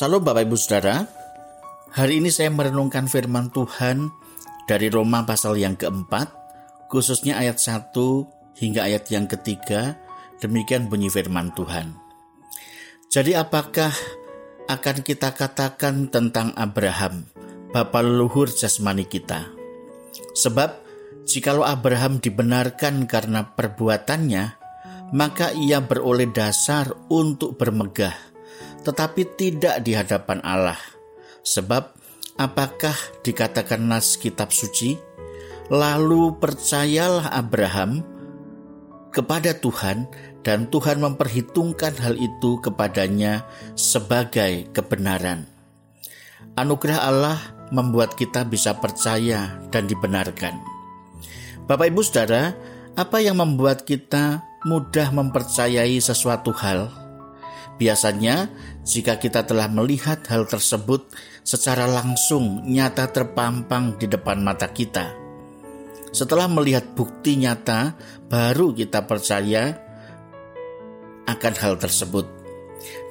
Salam Bapak Ibu Saudara, hari ini saya merenungkan firman Tuhan dari Roma pasal yang keempat, khususnya ayat 1 hingga ayat yang ketiga, demikian bunyi firman Tuhan. Jadi apakah akan kita katakan tentang Abraham, bapa leluhur jasmani kita? Sebab jikalau Abraham dibenarkan karena perbuatannya, maka ia beroleh dasar untuk bermegah tetapi tidak di hadapan Allah. Sebab apakah dikatakan nas kitab suci? Lalu percayalah Abraham kepada Tuhan dan Tuhan memperhitungkan hal itu kepadanya sebagai kebenaran. Anugerah Allah membuat kita bisa percaya dan dibenarkan. Bapak Ibu Saudara, apa yang membuat kita mudah mempercayai sesuatu hal? Biasanya, jika kita telah melihat hal tersebut secara langsung nyata terpampang di depan mata kita. Setelah melihat bukti nyata, baru kita percaya akan hal tersebut.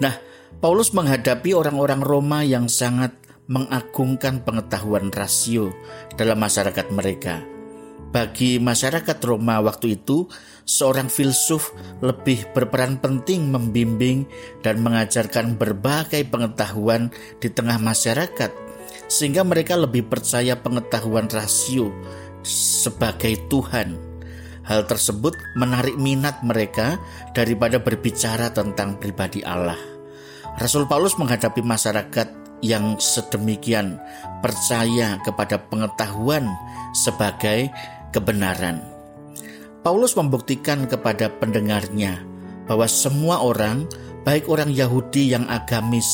Nah, Paulus menghadapi orang-orang Roma yang sangat mengagungkan pengetahuan rasio dalam masyarakat mereka. Bagi masyarakat Roma waktu itu, seorang filsuf lebih berperan penting membimbing dan mengajarkan berbagai pengetahuan di tengah masyarakat, sehingga mereka lebih percaya pengetahuan rasio sebagai Tuhan. Hal tersebut menarik minat mereka daripada berbicara tentang pribadi Allah. Rasul Paulus menghadapi masyarakat yang sedemikian percaya kepada pengetahuan sebagai kebenaran. Paulus membuktikan kepada pendengarnya bahwa semua orang, baik orang Yahudi yang agamis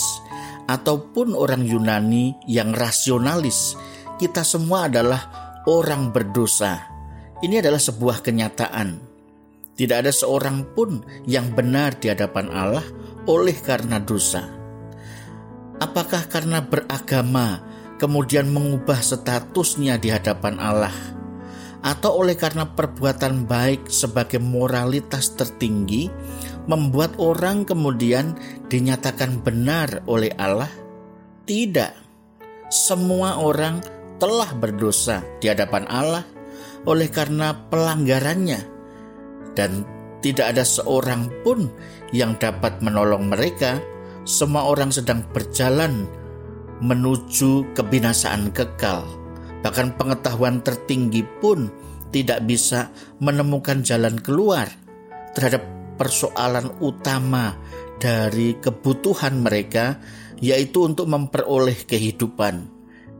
ataupun orang Yunani yang rasionalis, kita semua adalah orang berdosa. Ini adalah sebuah kenyataan. Tidak ada seorang pun yang benar di hadapan Allah oleh karena dosa. Apakah karena beragama kemudian mengubah statusnya di hadapan Allah? Atau oleh karena perbuatan baik sebagai moralitas tertinggi membuat orang kemudian dinyatakan benar oleh Allah? Tidak. Semua orang telah berdosa di hadapan Allah oleh karena pelanggarannya dan tidak ada seorang pun yang dapat menolong mereka. Semua orang sedang berjalan menuju kebinasaan kekal Bahkan pengetahuan tertinggi pun tidak bisa menemukan jalan keluar terhadap persoalan utama dari kebutuhan mereka, yaitu untuk memperoleh kehidupan,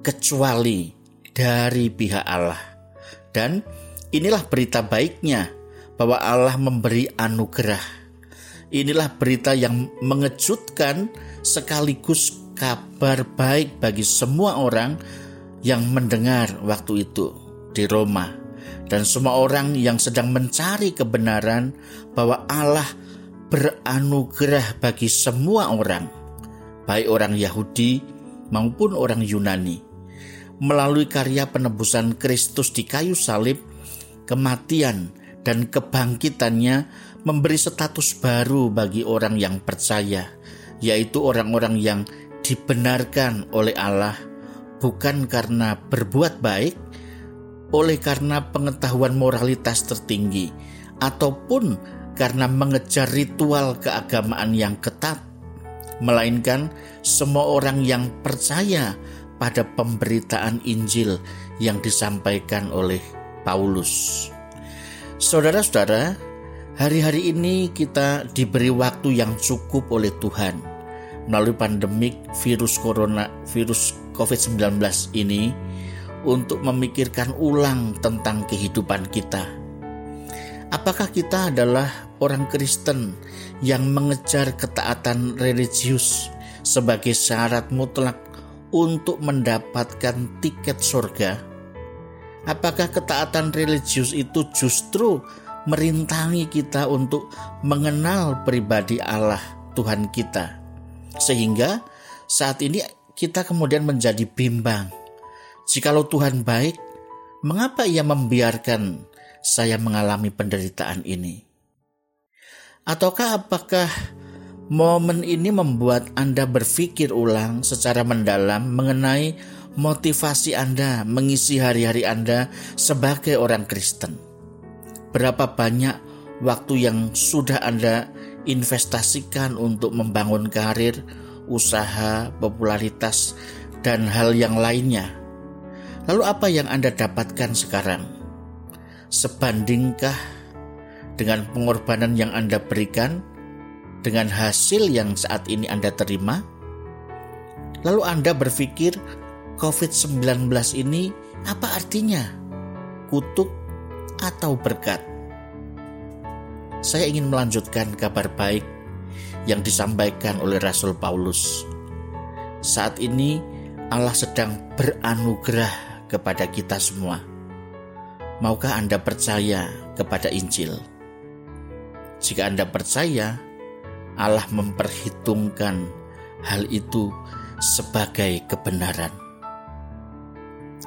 kecuali dari pihak Allah. Dan inilah berita baiknya bahwa Allah memberi anugerah. Inilah berita yang mengejutkan sekaligus kabar baik bagi semua orang yang mendengar waktu itu di Roma dan semua orang yang sedang mencari kebenaran bahwa Allah beranugerah bagi semua orang, baik orang Yahudi maupun orang Yunani. Melalui karya penebusan Kristus di kayu salib, kematian dan kebangkitannya memberi status baru bagi orang yang percaya, yaitu orang-orang yang dibenarkan oleh Allah bukan karena berbuat baik, oleh karena pengetahuan moralitas tertinggi, ataupun karena mengejar ritual keagamaan yang ketat, melainkan semua orang yang percaya pada pemberitaan Injil yang disampaikan oleh Paulus. Saudara-saudara, hari-hari ini kita diberi waktu yang cukup oleh Tuhan melalui pandemik virus corona, virus COVID-19 ini untuk memikirkan ulang tentang kehidupan kita. Apakah kita adalah orang Kristen yang mengejar ketaatan religius sebagai syarat mutlak untuk mendapatkan tiket surga? Apakah ketaatan religius itu justru merintangi kita untuk mengenal pribadi Allah Tuhan kita? Sehingga saat ini kita kemudian menjadi bimbang. Jikalau Tuhan baik, mengapa ia membiarkan saya mengalami penderitaan ini? Ataukah apakah Momen ini membuat Anda berpikir ulang secara mendalam mengenai motivasi Anda mengisi hari-hari Anda sebagai orang Kristen. Berapa banyak waktu yang sudah Anda investasikan untuk membangun karir, usaha, popularitas, dan hal yang lainnya. Lalu apa yang Anda dapatkan sekarang? Sebandingkah dengan pengorbanan yang Anda berikan dengan hasil yang saat ini Anda terima? Lalu Anda berpikir COVID-19 ini apa artinya? Kutuk atau berkat? Saya ingin melanjutkan kabar baik yang disampaikan oleh Rasul Paulus. Saat ini Allah sedang beranugerah kepada kita semua. Maukah Anda percaya kepada Injil? Jika Anda percaya, Allah memperhitungkan hal itu sebagai kebenaran.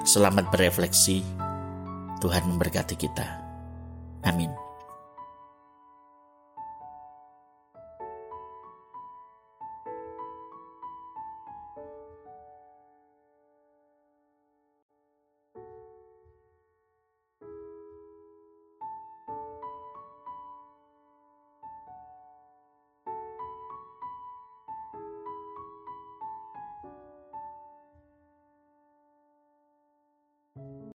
Selamat berefleksi. Tuhan memberkati kita. Amin.